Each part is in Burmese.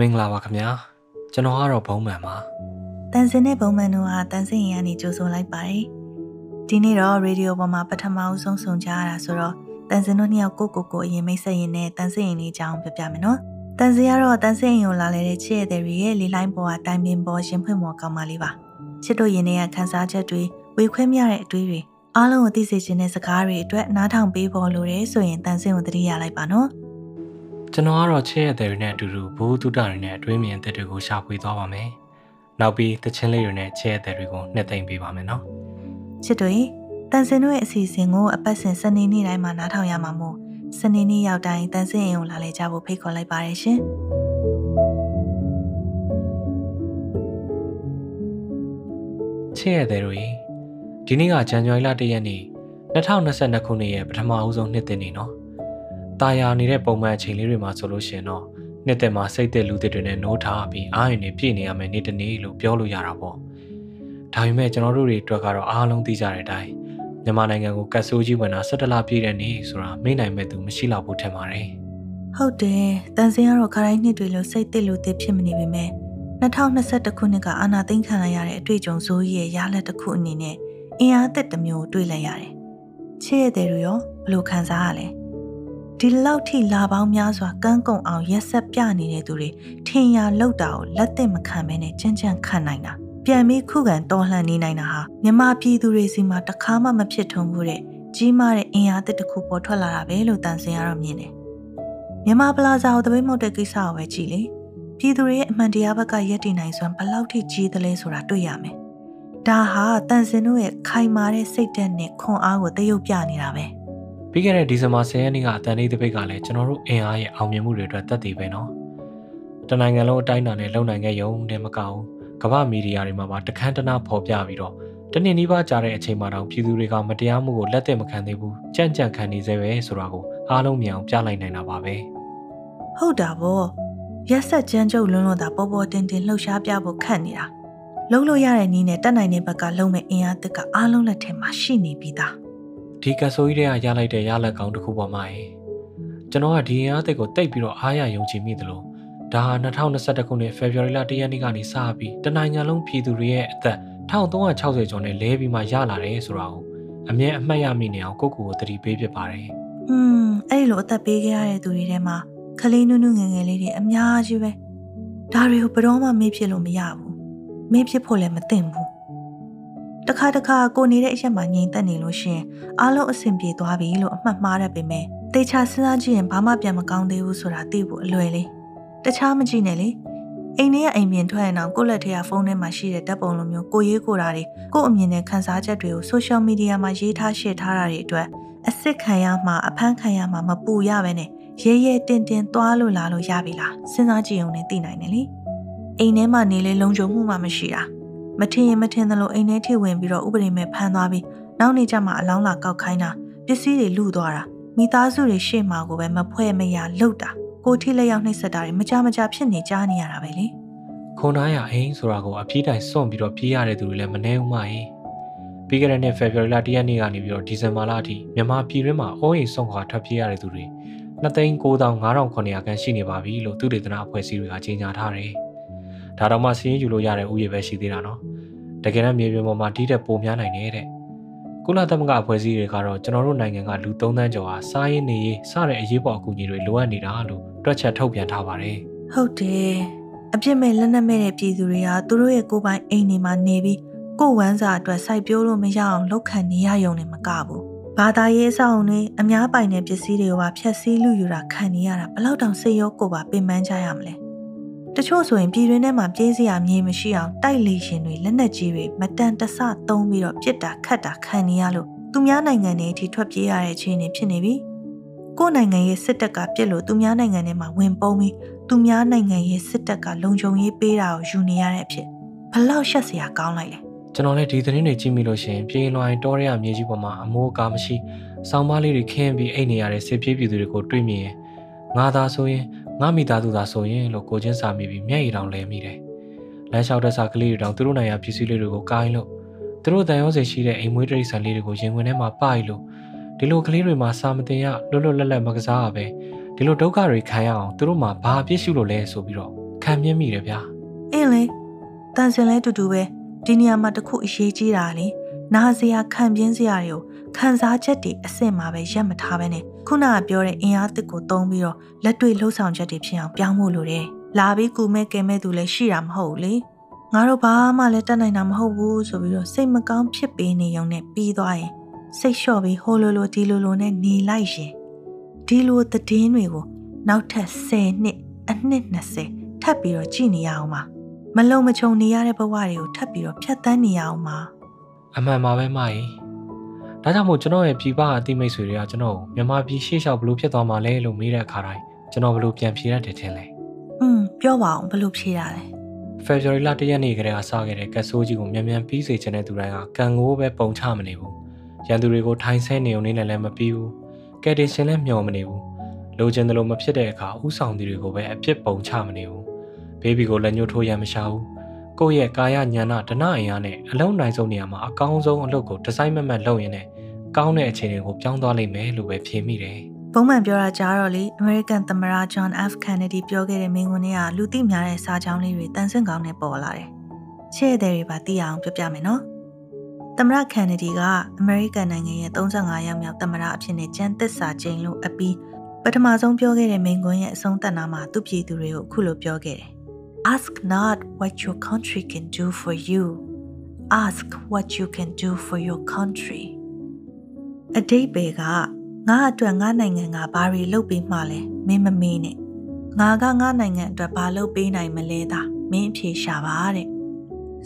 မင်္ဂလာပါခင်ဗျာကျွန်တော်ကတော့ဘုံမှန်ပါတန်စင်နဲ့ဘုံမှန်တို့ဟာတန်စင်ရင်ကနေကြိုဆိုလိုက်ပါတယ်ဒီနေ့တော့ရေဒီယိုပေါ်မှာပထမအဆုံးဆုံကြရတာဆိုတော့တန်စင်တို့နှစ်ယောက်ကိုကိုကိုအရင်မိတ်ဆက်ရင်နဲ့တန်စင်ရင်လေးအကြောင်းပြပြမယ်နော်တန်စင်ကတော့တန်စင်ရင်ကိုလာလေတဲ့ချစ်ရတဲ့ရဲ့လေးလိုင်းပေါ်ကတိုင်ပင်ပေါ်ရှင်ဖွင့်မော်ကောင်းပါလေးပါချစ်တို့ရင်ထဲကခန်းစားချက်တွေဝေခွဲမြတဲ့အတွေးတွေအားလုံးကိုသိစေခြင်းတဲ့စကားတွေအတွက်နားထောင်ပေးဖို့လိုတယ်ဆိုရင်တန်စင်ကိုတတိရလိုက်ပါနော် ကျွန်တော်ကတော့ချစ်ရတဲ့တွေနဲ့အတူတူဘိုးတုတတွေနဲ့အတွင်းမြင်တဲ့တွေကိုရှာဖွေသွားပါမယ်နောက်ပြီးတချင်းလေးတွေနဲ့ချစ်ရတဲ့တွေကိုနှစ်သိမ့်ပေးပါမယ်နော်ချစ်တွေတန်စင်တို့ရဲ့အစီအစဉ်ကိုအပတ်စဉ်စနေနေ့တိုင်းမှာနားထောင်ရမှာမို့စနေနေ့ရောက်တိုင်းတန်စင်အိမ်ကိုလာလေကြဖို့ဖိတ်ခေါ်လိုက်ပါတယ်ရှင်ချစ်ရတဲ့တွေဒီနေ့ကဇန်နဝါရီလ၁ရက်နေ့2022ခုနှစ်ရဲ့ပထမအဦးဆုံးနှစ်သစ်နေ့နော်။ ตาယာနေတဲ့ပုံမှန်အချိန်လေးတွေမှာဆိုလို့ရှိရင်တော့နှစ်သက်မှာစိတ်သက်လူသစ်တွေနဲ့နိုးထားပြီးအားရင်တွေပြည့်နေရမယ်နေ့တနေ့လို့ပြောလို့ရတာပေါ့။ဒါပေမဲ့ကျွန်တော်တို့တွေအတွက်ကတော့အားလုံးသိကြတဲ့အတိုင်းမြန်မာနိုင်ငံကိုကတ်ဆိုးကြီးဝင်တာ17လပြည့်တဲ့နေ့ဆိုတာမေ့နိုင်မဲ့သူမရှိတော့ဘူးထင်ပါတယ်။ဟုတ်တယ်။တန်စင်ကတော့ခရိုင်းနှစ်တွေလို့စိတ်သက်လူသစ်ဖြစ်မနေပေမဲ့2021ခုနှစ်ကအာနာသိန်းခံရရတဲ့အတွေ့အကြုံဆိုးကြီးရဲ့ရလက်တစ်ခုအနေနဲ့အင်အားသက်တစ်မျိုးတွေ့လိုက်ရတယ်။ချစ်ရတဲ့တွေရောဘလို့ခံစားရလဲ။ ဒီလောက်ထိလာပေါင်းများစွာကန်းကုံအောင်ရက်ဆက်ပြနေတဲ့သူတွေထင်ရလောက်တာကိုလက်သက်မခံဘဲနဲ့ကြမ်းကြမ်းခံနိုင်တာ။ပြန်ပြီးခုခံတော်လှန်နေနိုင်တာဟာမြမပြည်သူတွေစီမှာတခါမှမဖြစ်ထုံဘူးတဲ့ကြီးမားတဲ့အင်အားသက်တစ်ခုပေါ်ထွက်လာတာပဲလို့တန်စင်ရတော့မြင်တယ်။မြမပလာဇာကိုတပိတ်မုတ်တဲ့ကိစ္စကိုပဲကြည့်လေ။ပြည်သူတွေရဲ့အမှန်တရားဘက်ကရည်တည်နိုင်စွမ်းဘလောက်ထိကြီးသလဲဆိုတာတွေ့ရမယ်ဒါဟာတန်စင်တို့ရဲ့ခိုင်မာတဲ့စိတ်ဓာတ်နဲ့ခွန်အားကိုတရုပ်ပြနေတာပဲ ပြီးခဲ့တဲ့ဒီဇင်ဘာ10ရက်နေ့ကအတန်လေးတစ်ပိတ်ကလည်းကျွန်တော်တို့အင်အားရဲ့အောင်မြင်မှုတွေအတွက်သက်သေပဲနော်တနိုင်ငံလုံးအတိုင်းအတာနဲ့လုံနိုင်ခဲ့ရုံနဲ့မကဘူးကမ္ဘာမီဒီယာတွေမှာပါတခန်းတနာဖော်ပြပြီးတော့တနင်္နီးပါးကြာတဲ့အချိန်မှတောင်ပြည်သူတွေကမတရားမှုကိုလက်သက်မခံသေးဘူးကြံ့ကြံ့ခံနေစေပဲဆိုတာကိုအားလုံးမြင်အောင်ပြလိုက်နိုင်တာပါပဲဟုတ်တာဗောရက်ဆက်ကြမ်းကြုတ်လွန်းလွန်းတာပေါ်ပေါ်တင်တင်လှုပ်ရှားပြဖို့ခက်နေတာလုံးလို့ရတဲ့နည်းနဲ့တက်နိုင်တဲ့ဘက်ကလုံးမဲ့အင်အားသစ်ကအားလုံးလက်ထဲမှာရှိနေပြီးသား ဒီကဆိုကြီးတွေကရလိုက်တဲ့ရလက်ကောင်းတစ်ခုပေါ်မှာရေကျွန်တော်ကဒီအင်အားသစ်ကိုတိတ်ပြီးတော့အားရယုံကြည်မိသလိုဒါဟာ2021ခုနှစ် February လ1ရက်နေ့ကနေစပြီးတနိုင်ငံလုံးပြည်သူတွေရဲ့အသက်1360ကျော်နဲ့လဲပြီးမှရလာတယ်ဆိုတာကိုအမြဲအမှတ်ရမိနေအောင်ကိုကိုကိုသတိပေးဖြစ်ပါတယ်။อืมအဲ့လိုအသက်ပေးခဲ့ရတဲ့သူတွေထဲမှာကလေးနုနုငယ်ငယ်လေးတွေအများကြီးပဲ။ဒါတွေကိုဘယ်တော့မှမေ့ဖြစ်လို့မရဘူးမင်းဖြစ်ဖို့လည်းမသင့်ဘူး တခါတခါကိုနေတဲ့အရက်မှာငြိမ်သက်နေလို့ရှင်အားလုံးအဆင်ပြေသွားပြီလို့အမှတ်မှားတတ်ပေမဲ့တေချာစဉ်းစားကြည့်ရင်ဘာမှပြန်မကောင်းသေးဘူးဆိုတာသိဖို့အလွယ်လေးတခြားမကြည့်နဲ့လေအိမ်ထဲကအိမ်ပြင်ထွက်ရင်တော့ကိုယ့်လက်ထဲကဖုန်းထဲမှာရှိတဲ့ဓာတ်ပုံလိုမျိုးကိုရေးကိုတာတွေကိုယ့်အမြင်နဲ့ခန်းစားချက်တွေကို social media မှာရေးထားရှေ့ထားတာတွေအတွက်အစ်စ်ခံရမှာအဖမ်းခံရမှာမပူရပဲနဲ့ရဲရဲတင်တင်သွားလို့လာလို့ရပြီလားစဉ်းစားကြည့်အောင်နဲ့သိနိုင်တယ်လေ။အိမ်ထဲမှာနေလေလုံခြုံမှုမှမရှိတာ မထင်ရင်မထင်သလိုအိမ်ထဲထိဝင်ပြီးတော့ဥပဒေမဲ့ဖမ်းသွားပြီးနောက်နေ့ကျမှအလောင်းလာကောက်ခိုင်းတာပစ္စည်းတွေလူသွားတာမိသားစုတွေရှေ့မှာကိုပဲမဖွဲ့မရလှုပ်တာကိုထိလက်ရောက်နှိပ်စက်တာတွေမကြမကြဖြစ်နေကြနေရတာပဲလေခုံသားရအိမ်ဆိုတာကိုအပြေးတိုင်စွန့်ပြီးတော့ပြေးရတဲ့သူတွေလည်းမနှဲဦးမကြီးပြီးခဲ့တဲ့နှစ် February လ1ရက်နေ့ကနေပြီးတော့ဒီဇင်ဘာလအထိမြန်မာပြည်တွင်းမှာအိုးအိမ်ဆုံးခွာထွက်ပြေးရတဲ့သူတွေ2,900ခန့်ရှိနေပါပြီလို့သူတေသနာအဖွဲ့အစည်းတွေကကြေညာထားတယ်။ ဒါတော့မှစီးရင်ယူလို့ရတဲ့ဥယျာဉ်ပဲရှိသေးတာနော်တကယ်တော့မြေပြင်ပေါ်မှာတီးတဲ့ပုံများနိုင်နေတဲ့ကုလသမဂ္ဂအဖွဲ့အစည်းတွေကတော့ကျွန်တော်တို့နိုင်ငံကလူ3သန်းကျော်ဟာစားရင်းနေရေးစတဲ့အရေးပေါ်အကူအညီတွေလိုအပ်နေတာလို့တွက်ချက်ထုတ်ပြန်ထားပါတယ်ဟုတ်တယ်အပြစ်မဲ့လက်နက်မဲ့တဲ့ပြည်သူတွေဟာသူတို့ရဲ့ကိုယ်ပိုင်အိမ်တွေမှာနေပြီးကိုယ်ဝမ်းစာအတွက်စိုက်ပျိုးလို့မရအောင်လုပ်ခံနေရရုံနဲ့မကဘူးဘာသာရေးအဆောင်တွေအများပိုင်တဲ့ပစ္စည်းတွေကိုပါဖျက်ဆီးလူယူတာခံနေရတာဘလောက်တောင်စိတ်ရောကိုယ်ပါပင်ပန်းကြရမလဲ တချို့ဆိုရင်ပြည်တွင်းထဲမှာပြေးစရာမြေမရှိအောင်တိုက်လေရှင်တွေလက်နက်ကြီးတွေမတန်တဆသုံးပြီးတော့ပြစ်တာခတ်တာခံနေရလို့သူများနိုင်ငံတွေအထိထွက်ပြေးရတဲ့အခြေအနေဖြစ်နေပြီ။ကိုယ်နိုင်ငံရဲ့စစ်တပ်ကပြစ်လို့သူများနိုင်ငံထဲမှာဝင်ပုန်းပြီးသူများနိုင်ငံရဲ့စစ်တပ်ကလုံခြုံရေးပေးတာကိုယူနေရတဲ့အဖြစ်ဘလောက်ရှက်စရာကောင်းလိုက်လဲ။ကျွန်တော်လည်းဒီသတင်းတွေကြည့်မိလို့ရှင်ပြေးလွှိုင်းတောရဲမြေကြီးပေါ်မှာအမိုးအကာမရှိစောင်းပါးလေးတွေခင်းပြီးအိတ်နေရတဲ့စစ်ပြေးပြည်သူတွေကိုတွေ့မြင်ရင်ငါသာဆိုရင် ငါမိသားစုသာဆိုရင်လို့ကိုချင်းစာမိပြီးမျက်ရည်တောင်လဲမိတယ်။လမ်းလျှောက်တဲ့စာကလေးတွေတောင်သူတို့နိုင်ရာပစ္စည်းလေးတွေကိုကိုင်းလို့သူတို့တန်ရောစေရှိတဲ့အိမ်မွေးတိရစ္ဆာန်လေးတွေကိုရင်ဝင်ထဲမှာပိုက်လို့ဒီလိုကလေးတွေမှာစာမတင်ရလွတ်လွတ်လပ်လပ်မကစားရပဲဒီဒီလိုဒုက္ခတွေခံရအောင်သူတို့မှဘာအပြစ်ရှုလို့လဲဆိုပြီးတော့ခံမြင်မိတယ်ဗျာအင်းလေတန်စင်လဲတူတူပဲဒီနေရာမှာတခုအရေးကြီးတာလေနာစရာခံပြင်းစရာတွေကိုခံစားချက်တွေအစစ်မှာပဲရက်မထားပဲနဲ့ခုနကပြောတဲ့အင်အားတစ်ကိုသုံးပြီးတော့လက်တွေ့လှုပ်ဆောင်ချက်တွေဖြစ်အောင်ပြောင်းဖို့လိုတယ်လာပြီးကူမဲ့ကဲမဲ့သူလည်းရှိတာမဟုတ်ဘူးလေငါတို့ဘာမှလည်းတတ်နိုင်တာမဟုတ်ဘူးဆိုပြီးတော့စိတ်မကောင်းဖြစ်ပေးနေုံနဲ့ပြီးသွားရင်စိတ်လျှော့ပြီးဟိုလိုလိုဒီလိုလိုနဲ့နေလိုက်ရင်ဒီလိုသတင်းတွေကိုနောက်ထပ်10နှစ်အနှစ်20ထပ်ပြီးတော့ကြည့်နေရအောင်ပါမလုံမချုံနေရတဲ့ဘဝတွေကိုထပ်ပြီးတော့ဖြတ်တန်းနေရအောင်ပါအမှန်ပါပဲမကြီး ဒါကြောင့်မို့ကျွန်တော်ရဲ့ပြည်ပအတိမိတ်ဆွေတွေကကျွန်တော်ကိုမြန်မာပြည်ရှေ့လျှောက်ဘလို့ဖြစ်သွားမှာလဲလို့မေးတဲ့အခါတိုင်းကျွန်တော်ဘလို့ပြန်ဖြေရတယ်ထင်လဲอืมပြောပါအောင်ဘယ်လိုဖြေတာလဲဖေဖော်ဝါရီလ၁ရက်နေ့ကတည်းကစခဲ့တဲ့ကတ်ဆိုးကြီးကိုမြန်မြန်ပြီးစေချင်တဲ့သူတိုင်းကကံကိုပဲပုံချမနေဘူးရန်သူတွေကိုထိုင်ဆဲနေုံနဲ့လည်းမပြီးဘူးကယ်တင်ရှင်လည်းမျှော်မနေဘူးလိုချင်တယ်လို့မဖြစ်တဲ့အခါဥဆောင်သူတွေကိုပဲအပြစ်ပုံချမနေဘူးဘေဘီကိုလက်ညှိုးထိုးရမ်းမရှာဘူး ကိုယ့်ရဲ့ကာယညံနာဒနာအင်အားနဲ့အလုံးနိုင်ဆုံးနေရာမှာအကောင်းဆုံးအလုပ်ကိုဒီဇိုင်းမမတ်လုပ်ရင်းနဲ့ကောင်းတဲ့အခြေအနေကိုပြောင်းသွားလိမ့်မယ်လို့ပဲဖြေမိတယ်ပုံမှန်ပြောတာကြားတော့လေ American သမ္မတ John F Kennedy ပြောခဲ့တဲ့မိန့်ခွန်းတွေကလူသိများတဲ့စာကြောင်းလေးတွေတန်ဆင့်ကောင်းနဲ့ပေါ်လာတယ်။ချဲ့တဲ့တွေပါသိအောင်ပြောပြမယ်နော်။သမ္မတ Kennedy က American နိုင်ငံရဲ့35ရောက်မြောက်သမ္မတအဖြစ်နဲ့ကျန်းသစ္စာကျိန်လို့အပြီးပထမဆုံးပြောခဲ့တဲ့မိန့်ခွန်းရဲ့အဆုံးသတ်နာမှာသူ့ပြည်သူတွေကိုအခုလိုပြောခဲ့တယ်။ Ask not what your country can do for you. Ask what you can do for your country. အတိတ်ပဲကငါအတွက်ငါနိုင်ငံကဘာတွေလုပ်ပေးမှလဲမင်းမမေးနဲ့ငါကငါနိုင်ငံအတွက်ဘာလုပ်ပေးနိုင်မလဲသာမင်းအဖြေရှာပါတဲ့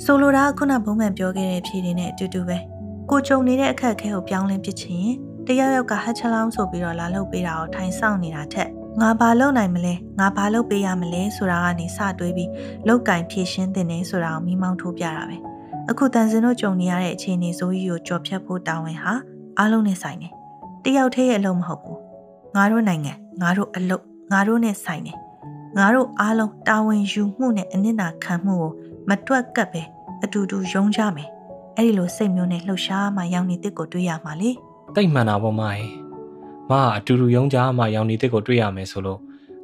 ဆိုလိုတာကခုနဘုံမှန်ပြောခဲ့တဲ့အဖြေတွေနဲ့အတူတူပဲကိုကြုံနေတဲ့အခက်အခဲကိုပြောင်းလဲပစ်ချင်ရင်တယောက်ယောက်ကဟတ်ချလောင်းဆိုပြီးတော့လာလုပ်ပေးတာကိုထိုင်ဆောင်နေတာထက် ငါဘာလုပ်နိုင်မလဲငါဘာလုပ်ပေးရမလဲဆိုတာကနေစတွေးပြီးလောက်ကင်ဖြည့်ရှင်းတင်နေဆိုတာကိုမိမောင်းထိုးပြတာပဲအခုတန်စင်တို့ကြုံနေရတဲ့အခြေအနေဆိုကြီးကိုကြော်ဖြတ်ဖို့တာဝန်ဟာအားလုံးနဲ့ဆိုင်တယ်တယောက်တည်းရဲ့အလုပ်မဟုတ်ဘူးငါတို့နိုင်ငံငါတို့အလုပ်ငါတို့နဲ့ဆိုင်တယ်ငါတို့အားလုံးတာဝန်ယူမှုနဲ့အနစ်နာခံမှုကိုမတွက်ကပ်ပဲအတူတူယုံကြမယ်အဲ့ဒီလိုစိတ်မျိုးနဲ့လှုပ်ရှားမှရောင်နေတစ်ကိုတွေးရမှာလေတိတ်မှန်တာပေါ့မကြီး မကအတူတူယုံကြမှရောင်နေတစ်ကိုတွေ့ရမယ်ဆိုလို့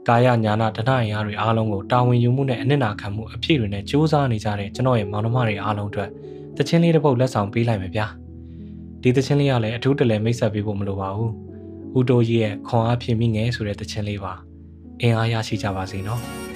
ကာယညာနာဒနာအင်အားတွေအားလုံးကိုတာဝန်ယူမှုနဲ့အနစ်နာခံမှုအဖြစ်တွေနဲ့စူးစမ်းနေကြတဲ့ကျွန်တော်ရဲ့မောင်နှမတွေအားလုံးအတွက်တချင်းလေးတစ်ပုတ်လက်ဆောင်ပေးလိုက်မယ်ဗျာဒီတချင်းလေးကလည်းအထူးတလဲမိတ်ဆက်ပေးဖို့မလိုပါဘူးဦးတိုးကြီးရဲ့ခွန်အားဖြည့်မိငယ်ဆိုတဲ့တချင်းလေးပါအင်အားရရှိကြပါစေနော်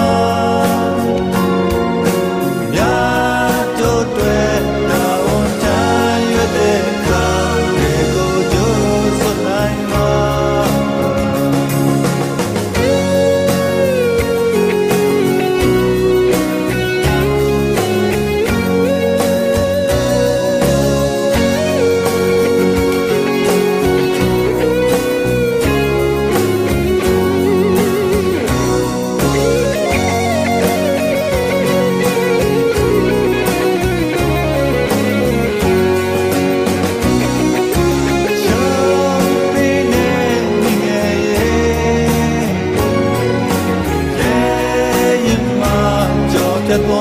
nós.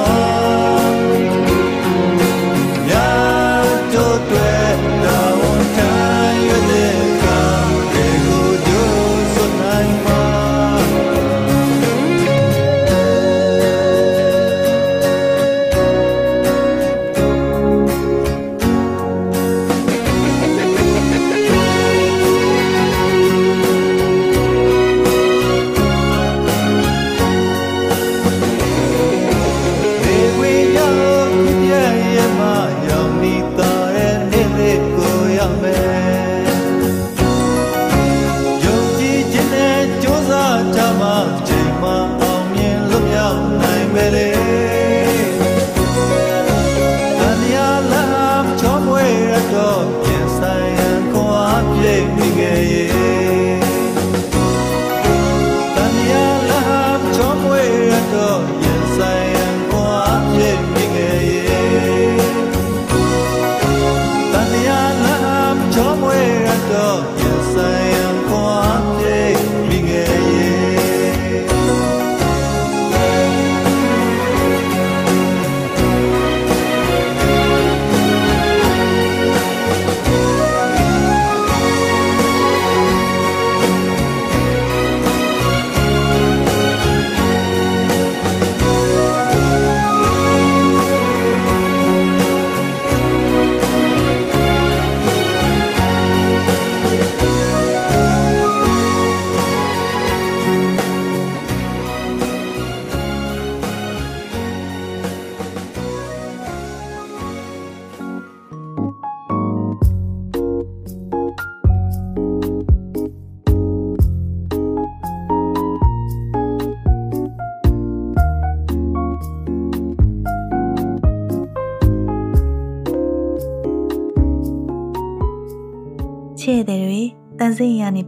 one.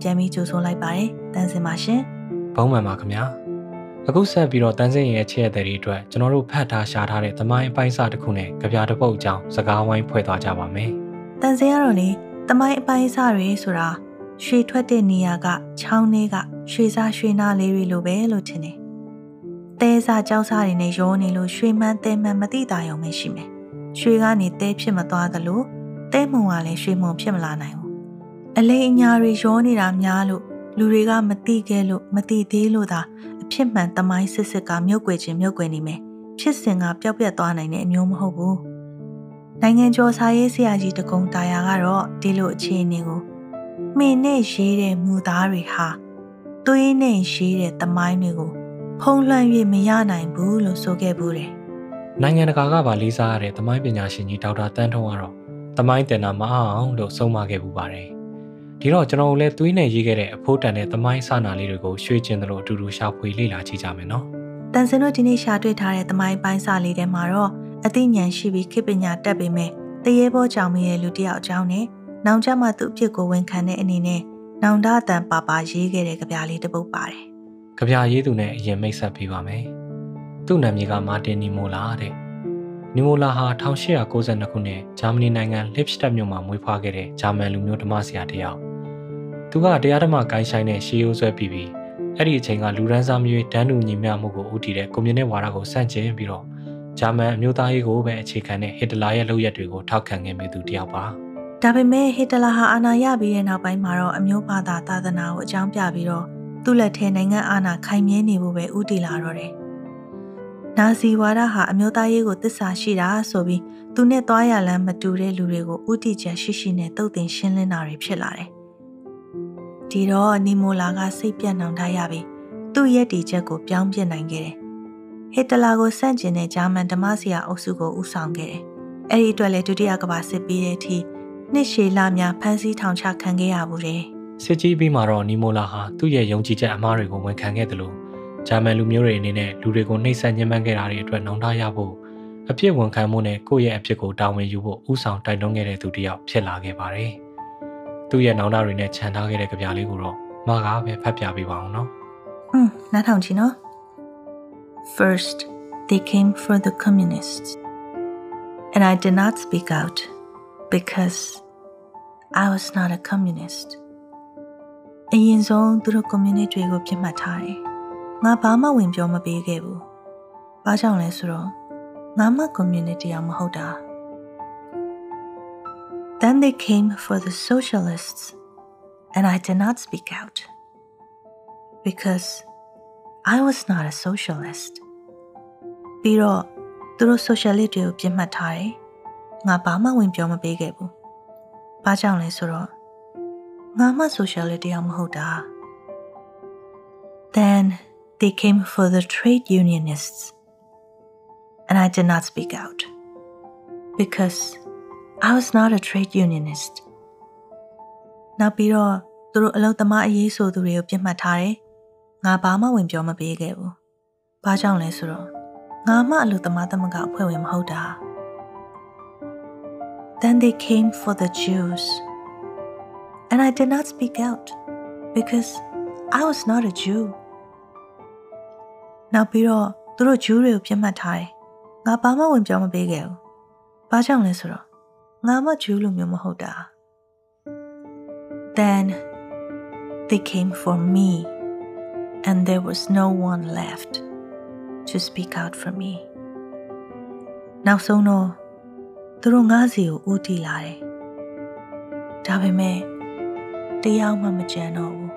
ပြန်ပြီးကြိုဆိုလိုက်ပါတယ်တန်စင်ပါရှင်ဘုံမှန်ပါခင်ဗျာအခုဆက်ပြီးတော့တန်းစင်ရဲ့ချစ်ရတဲ့တွေအတွက်ကျွန်တော်တို့ဖတ်ထားရှာထားတဲ့သမိုင်းအပိုင်းစာတစ်ခုနဲ့ကြပြတစ်ပုတ်အကြောင်းစကားဝိုင်းဖွဲ့သွားကြပါမယ်တန်စင်ကတော့လေတမိုင်းအပိုင်းအစတွေဆိုတာရွှေထွက်တဲ့နေရာကချောင်းထဲကရွှေစားရွှေနာလေးတွေလိုပဲလို့ထင်တယ်။တဲစားကြောက်စားတွေနဲ့ရောနေလို့ရွှေမှန်းတဲမှန်းမတိတာရုံပဲရှိမယ်။ရွှေကနေတဲဖြစ်မသွားသလိုတဲမုံကလည်းရွှေမုံဖြစ်မလာနိုင်ဘူး။ အလိမ်အညာတွေရောနေတာများလို့လူတွေကမတိခဲ့လို့မတိသေးလို့သာအဖြစ်မှန်တမိုင်းစစ်စစ်ကမြုပ်ွယ်ခြင်းမြုပ်ွယ်နေမယ်။ဖြစ်စဉ်ကပျောက်ပြက်သွားနိုင်တဲ့အမျိုးမဟုတ်ဘူး။နိုင်ငံကျော်စာရေးဆရာကြီးတကုံတာယာကတော့ဒီလိုအခြေအနေကိုမှင်နဲ့ရေးတဲ့မူသားတွေဟာသွေးနဲ့ရေးတဲ့တမိုင်းတွေကိုဖုံးလွှမ်း၍မရနိုင်ဘူးလို့ဆိုခဲ့ဘူးတယ်နိုင်ငံတကာကပါလေးစားရတဲ့သမိုင်းပညာရှင်ကြီးဒေါက်တာတန်းထွန်းကတော့သမိုင်းတင်တာမအောင်လို့ဆုံးမခဲ့ပူပါတယ် ဒီတော့ကျွန်တော်တို့လည်းသွေးနဲ့ရေးခဲ့တဲ့အဖိုးတန်တဲ့သမိုင်းစာနာလေးတွေကိုရွှေ့ကျင်သလိုအတူတူရှာဖွေလေ့လာကြည့်ကြမယ်နော်။တန်စင်တို့ဒီနေ့ရှာတွေ့ထားတဲ့တမိုင်းပိုင်းစာလေးထဲမှာတော့အသိဉာဏ်ရှိပြီးခေပညာတတ်ပေမဲ့တရေဘောကြောင့်မရဲ့လူတစ်ယောက်အကြောင်းနဲ့နောင်ကျမှသူ့အဖြစ်ကိုဝန်ခံတဲ့အနေနဲ့နောင်တအတန်ပါပါရေးခဲ့တဲ့ကြပြလေးတစ်ပုဒ်ပါတယ်ကြပြရေးသူနဲ့အရင်မိတ်ဆက်ပေးပါမယ်သူ့နာမည်ကမာတင်နီမိုလာတဲ့နီမိုလာဟာ1892ခုနှစ်ဂျာမနီနိုင်ငံလစ်စတက်မြို့မှာမွေးဖွားခဲ့တဲ့ဂျာမန်လူမျိုးဓမ္မဆရာတစ်ယောက် သူကတရားဓမ္မကိုင်းဆိုင်တဲ့ရှေးရိုးဆွဲပြီးပြီးအဲ့ဒီအချိန်ကလူရန်စားမျိုးတန်းတူညီမျှမှုကိုဦးတည်တဲ့ကွန်မြူနစ်ဝါဒကိုစန့်ကျင်ပြီးတော့ဂျာမန်အမျိုးသားရေးကိုပဲအခြေခံတဲ့ဟစ်တလာရဲ့လုပ်ရက်တွေကိုထောက်ခံခဲ့မိသူတစ်ယောက်ပါ။ဒါပေမဲ့ဟစ်တလာဟာအာဏာရပြီးတဲ့နောက်ပိုင်းမှာတော့အမျိုးဘာသာသာသနာကိုအကြောင်းပြပြီးတော့သူ့လက်ထဲနိုင်ငံအာဏာခိုင်မြဲနေဖို့ပဲဥတည်လာတော့တယ်။နာဇီဝါဒဟာအမျိုးသားရေးကိုတစ္ဆာရှိတာဆိုပြီးသူနဲ့သွားရလမ်းမတူတဲ့လူတွေကိုဥတီချက်ရှိရှိနဲ့တုတ်တင်ရှင်းလင်းတာတွေဖြစ်လာတယ်။ ဒီတော့နီမိုလာကစိတ်ပြတ်နှောင်တရပြီးသူ့ရဲ့တီချက်ကိုပြောင်းပြစ်နိုင်ခဲ့တယ်။ဟစ်တလာကိုစန့်ကျင်တဲ့ဂျာမန်ဓမ္မဆရာအုပ်စုကိုဦးဆောင်ခဲ့တယ်။အဲ့ဒီအတွက်လည်းဒုတိယကမ္ဘာစစ်ပြီးတဲ့အထိနှစ်ရှည်လများဖမ်းဆီးထောင်ချခံခဲ့ရဘူးတယ်။စစ်ကြီးပြီးမှတော့နီမိုလာဟာသူ့ရဲ့ယုံကြည်ချက်အမှားတွေကိုဝန်ခံခဲ့တယ်လို့ဂျာမန်လူမျိုးတွေအနေနဲ့လူတွေကိုနှိပ်စက်ညှဉ်းပန်းခဲ့တာတွေအတွက်နှောင့်တရဖို့အပြစ်ဝန်ခံမှုနဲ့ကိုယ့်ရဲ့အဖြစ်ကိုတာဝန်ယူဖို့ဥဆောင်တိုက်တွန်းခဲ့တဲ့သူတစ်ယောက်ဖြစ်လာခဲ့ပါတယ်။ သူ့ရဲ့နှောင့်တတွေနဲ့ခြံထားခဲ့တဲ့ကြပြလေးကိုတော့မာကပဲဖတ်ပြပေးပါအောင်နော်อืมနားထောင်ကြည့်နော် First they came for the communists and I did not speak out because I was not a communist အရင်ဆုံးသူတို့ community တွေကိုပြစ်မှတ်ထားတယ်ငါဘာမှဝင်ပြောမပေးခဲ့ဘူးဘာကြောင့်လဲဆိုတော့ငါမှ community အောင်မဟုတ်တာ Then they came for the socialists and I did not speak out because I was not a socialist ပြီးတော့သူတို့ socialist တွေကိုပြစ်မှတ်ထားတယ်ငါဘာမှဝင်ပြောမပေးခဲ့ဘူးဘာကြောင့်လဲဆိုတော့ငါမှ socialist တရားမဟုတ်တာ Then they came for the trade unionists and I did not speak out because I was not a trade unionist နောက်ပြီးတော့သူတို့အလုပ်သမားအရေးဆိုသူတွေကိုပြစ်မှတ်ထားတယ်ငါဘာမှဝင်ပြောမပေးခဲ့ဘူးဘာကြောင့်လဲဆိုတော့ငါမှအလုပ်သမားသမဂ္ဂအဖွဲ့ဝင်မဟုတ်တာ Then they came for the Jews and I did not speak out because I was not a Jew နောက်ပြီးတော့သူတို့ Jew တွေကိုပြစ်မှတ်ထားတယ်ငါဘာမှဝင်ပြောမပေးခဲ့ဘူးဘာကြောင့်လဲဆိုတော့ ငါမှ Jew လိုမျိုးမဟုတ်တာ Then they came for me and there was no one left to speak out for me နောက်ဆုံးတော့သူတို့ငါးစီကိုဦးတည်လာတယ်ဒါပေမဲ့တရားမှမကြံတော့ဘူး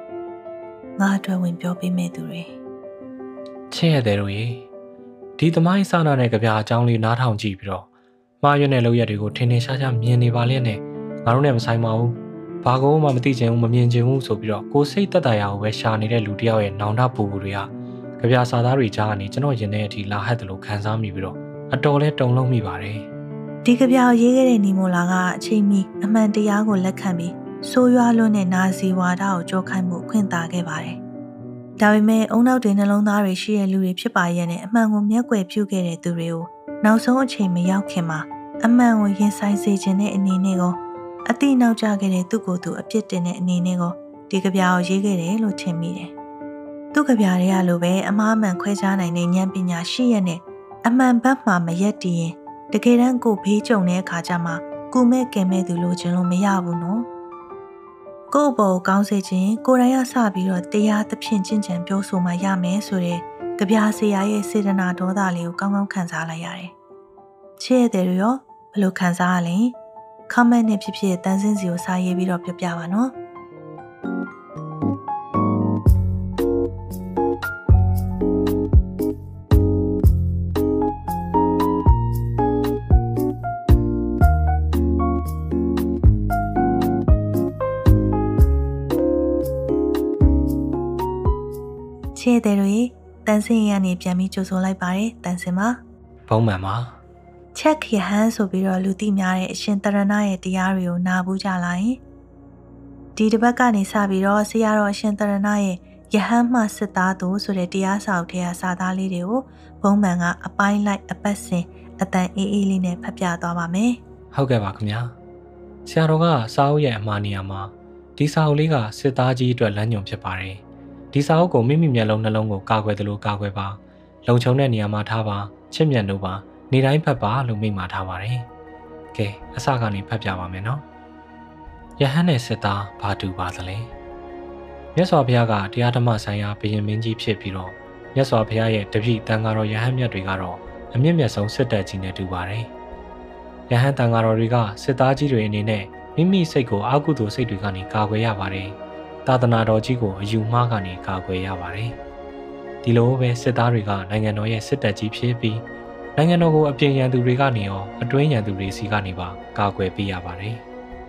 ငါအတွက်ဝင်ပြောပေးမဲ့သူတွေချစ်ရတဲ့တို့ရေဒီသမိုင်းစာနာတဲ့ကြပြအကြောင်းလေးနားထောင်ကြည့်ပြီးတော့ မှားရွံ့တဲ့လုပ်ရက်တွေကိုထင်ထင်ရှားရှားမြင်နေပါလျက်နဲ့ငါတို့နဲ့မဆိုင်ပါဘူးဘာကောမှမသိချင်ဘူးမမြင်ချင်ဘူးဆိုပြီးတော့ကိုယ်စိတ်တက်တာရအောင်ပဲရှာနေတဲ့လူတစ်ယောက်ရဲ့နောင်တပူပူတွေကကြပြစာသားတွေကြားကနေကျွန်တော်ရင်ထဲအထိလာဟတ်တယ်လို့ခံစားမိပြီးတော့အတော်လဲတုန်လုံးမိပါတယ်ဒီကပြောင်ရေးခဲ့တဲ့နီမိုလာကအချိန်မီအမှန်တရားကိုလက်ခံပြီးဆိုးရွားလွန်းတဲ့နာဇီဝါဒကိုကြောခိုင်းမှုအခွင့်တာခဲ့ပါတယ်။ဒါပေမဲ့အုံနောက်တွေနှလုံးသားတွေရှိတဲ့လူတွေဖြစ်ပါရဲ့နဲ့အမှန်ကိုမျက်ကွယ်ပြုခဲ့တဲ့သူတွေကိုနောက်ဆုံးအချိန်မရောက်ခင်မှာ အမှန်ကိုရင်ဆိုင်စေခြင်းတဲ့အနေနဲ့ကောအတိနောက်ကျခဲ့တဲ့သူ့ကိုယ်သူအပြစ်တင်တဲ့အနေနဲ့ကိုဒီကြပြာကိုရေးခဲ့တယ်လို့ထင်မိတယ်။သူ့ကြပြာတွေကလိုပဲအမားမှန်ခွဲခြားနိုင်တဲ့ဉာဏ်ပညာရှိရတဲ့အမှန်ဘက်မှမရက်တည်ရင်တကယ်တမ်းကိုဘေးကြုံတဲ့အခါကျမှကုမဲ့ကင်မဲ့သူလိုချင်လို့မရဘူးနော်။ကိုယ့်ဘောကောင်းစေခြင်းကိုယ်တိုင်ရစပြီးတော့တရားသဖြင့်ကျင့်ကြံပြောဆိုမှရမယ်ဆိုတဲ့ကြပြာဆရာရဲ့စေတနာဒေါသလေးကိုကောင်းကောင်းခံစားလိုက်ရတယ်။ချစ်ရတဲ့ရော ဘယ်လိုခံစားရလဲ။ comment နဲ့ဖြစ်ဖြစ်တန်းစင်းစီကိုစာရေးပြီးတော့ပြောပြပါနော်။ချစ်တဲ့တွေတန်စင်ရကနေပြန်ပြီးကြိုဆိုလိုက်ပါတယ်တန်စင်ပါဘုံမှန်ပါ ချက်ခရဟန်ဆိုပြီးတော့လူသိများတဲ့အရှင်တရဏရဲ့တရားတွေကိုနာဘူးကြလာရင်ဒီတစ်ပတ်ကနေစပြီးတော့ဆရာတော်အရှင်တရဏရဲ့ယဟန်မှစစ်သားသူဆိုတဲ့တရားစာအုပ်ထဲကစာသားလေးတွေကိုဘုံမှန်ကအပိုင်းလိုက်အပတ်စဉ်အတန်အေးအေးလေးနဲ့ဖတ်ပြသွားပါမယ်ဟုတ်ကဲ့ပါခင်ဗျာဆရာတော်ကစာအုပ်ရဲ့အမှားနေရာမှာဒီစာအုပ်လေးကစစ်သားကြီးအတွက်လမ်းညွှန်ဖြစ်ပါတယ်ဒီစာအုပ်ကိုမိမိမျက်လုံးနှလုံးကိုကာကွယ်တယ်လို့ကာကွယ်ပါလုံခြုံတဲ့နေရာမှာထားပါချစ်မြတ်လို့ပါ နေတိုင်းဖတ်ပါလို့မိန့်မှာထားပါတယ်ကဲအစကနေဖတ်ပြပါမယ်နော်ယဟန်နဲ့စစ်သားဘာတူပါသလဲမြတ်စွာဘုရားကတရားဓမ္မဆိုင်ရာဘုရင်မင်းကြီးဖြစ်ပြီးတော့မြတ်စွာဘုရားရဲ့တပည့်တန်ဃာတော်ယဟန်မြတ်တွေကတော့အမြင့်မြတ်ဆုံးစစ်တပ်ကြီးနဲ့တူပါတယ်ယဟန်တန်ဃာတော်တွေကစစ်သားကြီးတွေအနေနဲ့မိမိစိတ်ကိုအာကုသိုလ်စိတ်တွေကနေကာကွယ်ရပါတယ်။သာသနာတော်ကြီးကိုအယူမှားကနေကာကွယ်ရပါတယ်။ဒီလိုပဲစစ်သားတွေကနိုင်ငံတော်ရဲ့စစ်တပ်ကြီးဖြစ်ပြီး နိုင်ငံတော်ကိုအပြင်ရန်သူတွေကနေရောအတွင်းရန်သူတွေစီကနေပါကာကွယ်ပေးရပါတယ်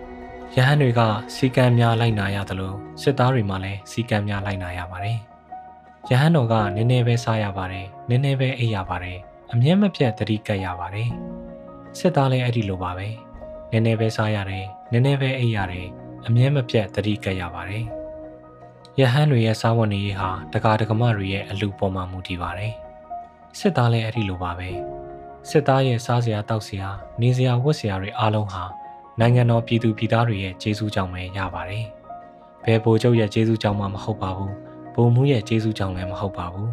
။ရဟန်းတွေကစီကံများလိုက်နာရသလိုစစ်သားတွေမှလည်းစီကံများလိုက်နာရပါတယ်။ရဟန်းတော်ကနည်းနည်းပဲစားရပါတယ်။နည်းနည်းပဲအိပ်ရပါတယ်။အမြဲမပြတ်သတိကပ်ရပါတယ်။စစ်သားလည်းအဲ့ဒီလိုပါပဲ။နည်းနည်းပဲစားရတယ်။နည်းနည်းပဲအိပ်ရတယ်။အမြဲမပြတ်သတိကပ်ရပါတယ်။ရဟန်းတွေရဲ့စားဝတ်နေရေးဟာတကာတကမတွေရဲ့အလူပေါ်မှာမူတည်ပါတယ်။ စစ်သားလည်းအဲ့ဒီလိုပါပဲ။စစ်သားရဲ့စားစရာတောက်စရာနေစရာဝတ်စရာတွေအားလုံးဟာနိုင်ငံတော်ပြည်သူပြည်သားတွေရဲ့ကျေးဇူးကြောင့်ပဲရပါတယ်။ဘယ်ဗိုလ်ချုပ်ရဲ့ကျေးဇူးကြောင့်မှမဟုတ်ပါဘူး။ဗိုလ်မှူးရဲ့ကျေးဇူးကြောင့်လည်းမဟုတ်ပါဘူး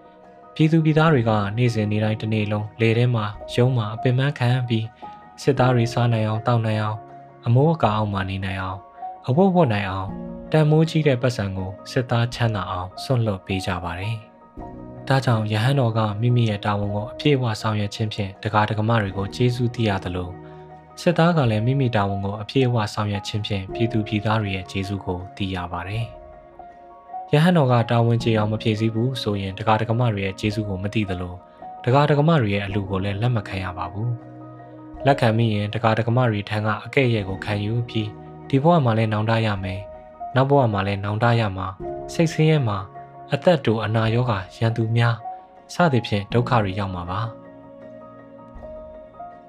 ။ပြည်သူပြည်သားတွေကနေ့စဉ်နေ့တိုင်းတစ်နေ့လုံးလေထဲမှာရုံးမှာအပင်ပန်းခံပြီးစစ်သားတွေစားနိုင်အောင်တောက်နိုင်အောင်အမိုးအကာအောင်မှနေနိုင်အောင်အဝတ်ဝတ်နိုင်အောင်တန်မိုးကြီးတဲ့ပတ်စံကိုစစ်သားချမ်းသာအောင်ဆွန့်လွတ်ပေးကြပါတယ်။ ဒါကြောင့်ယဟန်တော်ကမိမိရဲ့တာဝန်ကိုအပြည့်အဝဆောင်ရွက်ခြင်းဖြင့်တကားတကမတွေကိုကျေးဇူးတည်ရသလိုစစ်သားကလည်းမိမိတာဝန်ကိုအပြည့်အဝဆောင်ရွက်ခြင်းဖြင့်ပြည်သူပြည်သားတွေရဲ့ကျေးဇူးကိုတည်ရပါတယ်။ယဟန်တော်ကတာဝန်ကျေအောင်မဖြည့်ဆည်းဘူးဆိုရင်တကားတကမတွေရဲ့ကျေးဇူးကိုမသိသလိုတကားတကမတွေရဲ့အလူကိုလည်းလက်မခံရပါဘူး။လက်ခံမိရင်တကားတကမတွေထံကအကဲ့ရဲ့ကိုခံယူပြီးဒီဘဝမှာလည်းနောင်တရမယ်။နောက်ဘဝမှာလည်းနောင်တရမှာစိတ်ဆင်းရဲမှာ အသက်တူအနာရောဂါရန်သူများစသဖြင့်ဒုက္ခတွေရောက်မှာပါ။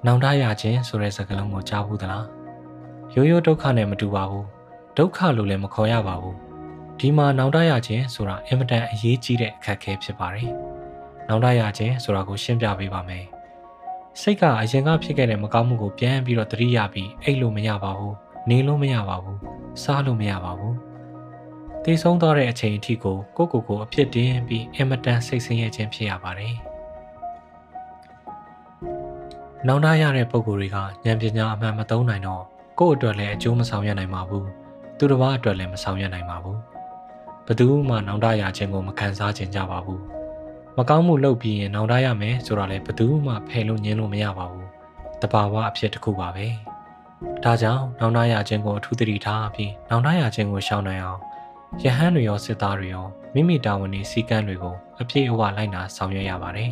နောင်တရခြင်းဆိုတဲ့စကားလုံးကိုကြားဘူးသလား။ရိုးရိုးဒုက္ခနဲ့မတူပါဘူး။ဒုက္ခလို့လည်းမခေါ်ရပါဘူး။ဒီမှာနောင်တရခြင်းဆိုတာအင်မတန်အရေးကြီးတဲ့အခက်အခဲဖြစ်ပါတယ်။နောင်တရခြင်းဆိုတာကိုရှင်းပြပေးပါမယ်။စိတ်ကအရင်ကဖြစ်ခဲ့တဲ့မကောင်းမှုကိုပြန်ပြီးတော့သတိရပြီးအိတ်လို့မရပါဘူး။နေလို့မရပါဘူး။စားလို့မရပါဘူး။ တည်ဆုံးသွားတဲ့အချိန်အထိကိုကိုကိုကိုအဖြစ်တင်ပြီးအင်မတန်စိတ်ဆင်းရဲခြင်းဖြစ်ရပါတယ်။နောင်တရတဲ့ပုံကိုယ်တွေကဉာဏ်ပညာအမှန်မသုံးနိုင်တော့ကိုယ့်အတွက်လည်းအကျိုးမဆောင်ရနိုင်ပါဘူး။သူတစ်ပါးအတွက်လည်းမဆောင်ရနိုင်ပါဘူး။ဘယ်သူမှနောင်တရခြင်းကိုမခံစားခြင်းကြပါဘူး။မကောင်းမှုလုပ်ပြီးရင်နောင်တရမယ်ဆိုတာလည်းဘယ်သူမှဖယ်လို့ညင်းလို့မရပါဘူး။တဘာဝအဖြစ်တစ်ခုပါပဲ။ဒါကြောင့်နောင်တရခြင်းကိုအထူးသတိထားပြီးနောင်တရခြင်းကိုရှောင်နိုင်အောင် ယဟန်တွေရောစစ်သားတွေရောမိမိတာဝန်တွေစည်းကမ်းတွေကိုအပြည့်အဝလိုက်နာဆောင်ရွက်ရပါတယ်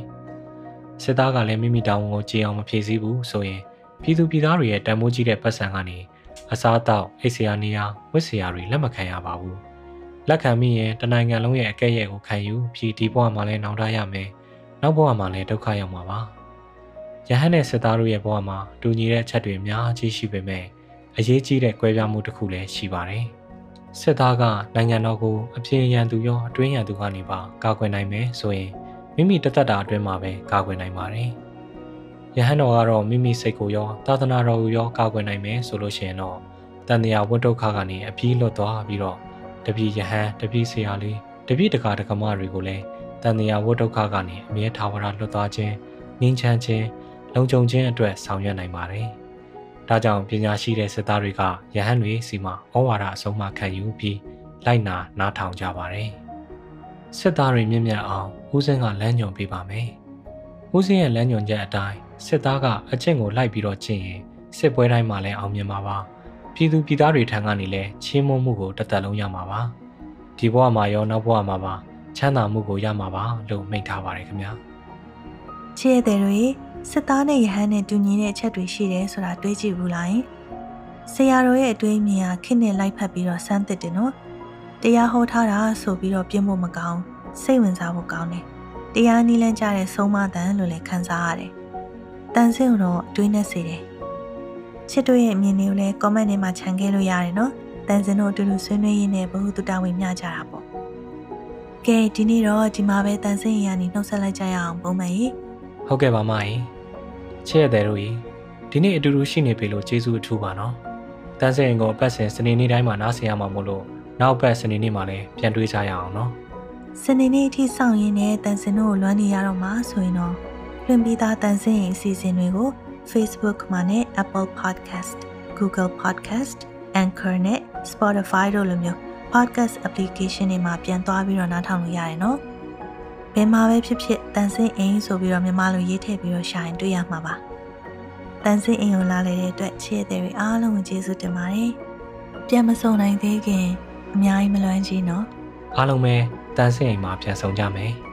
။စစ်သားကလည်းမိမိတာဝန်ကိုကြည်အောင်မဖြည့်ဆည်းဘူးဆိုရင်ပြည်သူပြည်သားတွေရဲ့တန်ဖိုးကြီးတဲ့ပတ်စံကနေအစားအသောက်အိတ်ဆရာနေရာဝတ်ဆရာတွေလက်မခံရပါဘူး။လက်ခံမိရင်တနိုင်ငံလုံးရဲ့အကဲ့ရဲ့ကိုခံယူပြီးဒီဘဝမှာလည်းနောင်တရမယ်။နောက်ဘဝမှာလည်းဒုက္ခရောက်မှာပါ။ယဟန်နဲ့စစ်သားတို့ရဲ့ဘဝမှာတူညီတဲ့ချက်တွေအများကြီးရှိပေမဲ့အရေးကြီးတဲ့ကွဲပြားမှုတစ်ခုလည်းရှိပါတယ်။ စစ်သားကနိုင်ငံတော်ကိုအပြင်းရန်သူရောအတွင်းရန်သူကနေပါကာကွယ်နိုင်မယ်ဆိုရင်မိမိတသက်တာအတွင်းမှာပဲကာကွယ်နိုင်ပါတယ်။ယဟန်တော်ကတော့မိမိစိတ်ကိုရောသာသနာတော်ကိုရောကာကွယ်နိုင်မယ်ဆိုလို့ရှိရင်တော့တန်တရားဝတ်ဒုက္ခကနေအပြေးလွတ်သွားပြီးတော့တပည့်ယဟန်တပည့်ဆရာလေးတပည့်တကာတကမတွေကိုလည်းတန်တရားဝတ်ဒုက္ခကနေအမြဲထာဝရလွတ်သွားခြင်းငြိမ်းချမ်းခြင်းလုံခြုံခြင်းအတွက်ဆောင်ရွက်နိုင်ပါတယ်။ ဒါကြောင့်ပညာရှိတဲ့စစ်သားတွေကယဟန်တွေစီမှာဩဝါဒအဆုံးအမခံယူပြီးလိုက်နာနားထောင်ကြပါတယ်။စစ်သားတွေမြင့်မြတ်အောင်ဦးစင်းကလမ်းညွှန်ပေးပါမယ်။ဦးစင်းရဲ့လမ်းညွှန်ချက်အတိုင်းစစ်သားကအကျင့်ကိုလိုက်ပြီးတော့ကျင့်ရင်စစ်ပွဲတိုင်းမှာလည်းအောင်မြင်မှာပါ။ပြည်သူပြည်သားတွေထံကနေလည်းချင်းမုံမှုကိုတသက်လုံးရမှာပါ။ဒီဘဝမှာရောနောက်ဘဝမှာပါချမ်းသာမှုကိုရမှာပါလို့မိန့်ထားပါတယ်ခင်ဗျာ။ချစ်ရတဲ့တွေ စစ်သားနဲ့ယဟန်နဲ့တူညီတဲ့အချက်တွေရှိတယ်ဆိုတာတွေးကြည့်ဘူးလား။ဆရာတော်ရဲ့အတွေးအမြင်ဟာခစ်နဲ့လိုက်ဖက်ပြီးတော့စမ်းသစ်တယ်နော်။တရားဟောထားတာဆိုပြီးတော့ပြင်းဖို့မကောင်းစိတ်ဝင်စားဖို့ကောင်းတယ်။တရားနီးလန်းကြတဲ့ဆုံးမတန်လို့လည်းခံစားရတယ်။တန်ဆင်းတော့အတွေးနဲ့စေတယ်။ချစ်တို့ရဲ့အမြင်တွေကိုလည်း comment ထဲမှာခြံခဲ့လို့ရတယ်နော်။တန်စင်တို့အတူတူဆွေးနွေးရင်းနဲ့ဘ ഹു တုတဝင်မျှကြတာပေါ့။ကဲဒီနေ့တော့ဒီမှာပဲတန်ဆင်းရည်ကနေနှုတ်ဆက်လိုက်ကြရအောင်ပုံမှန်ကြီး။ ဟုတ်ကဲ့ပါမကြီး။ချစ်ရတဲ့တို့ကြီးဒီနေ့အတူတူရှိနေပြီလို့ကျေးဇူးအထူးပါနော်။တန်ဆင်းကိုအပတ်စဉ်စနေနေ့တိုင်းမှာနားဆင်ရမှာမို့လို့နောက်ပတ်စနေနေ့မှာလည်းပြန်တွေးကြရအောင်နော်။စနေနေ့အထိစောင့်ရင်းနဲ့တန်စင်တို့ကိုလွမ်းနေရတော့မှာဆိုရင်တော့လွင်ပြီးသားတန်ဆင်းရင်အစီအစဉ်တွေကို Facebook မှာနဲ့ Apple Podcast, Google Podcast, Anchor နဲ့ Spotify တို့လိုမျိုး podcast application တွေမှာပြန်သွားပြီးတော့နားထောင်လို့ရတယ်နော်။ ဘယ်မှာပဲဖြစ်ဖြစ်တန်ဆင်းအိမ်ဆိုပြီးတော့မြန်မာလိုရေးထည့်ပြီးတော့ရှာရင်တွေ့ရမှာပါ။တန်ဆင်းအိမ်ကိုလာလေတဲ့အတွက်ချစ်တဲ့တွေအားလုံးကိုကျေးဇူးတင်ပါတယ်။ပြန်မဆုံနိုင်သေးခင်အများကြီးမလွမ်းကြီးနော်။အားလုံးပဲတန်ဆင်းအိမ်မှာပြန်ဆုံကြမယ်။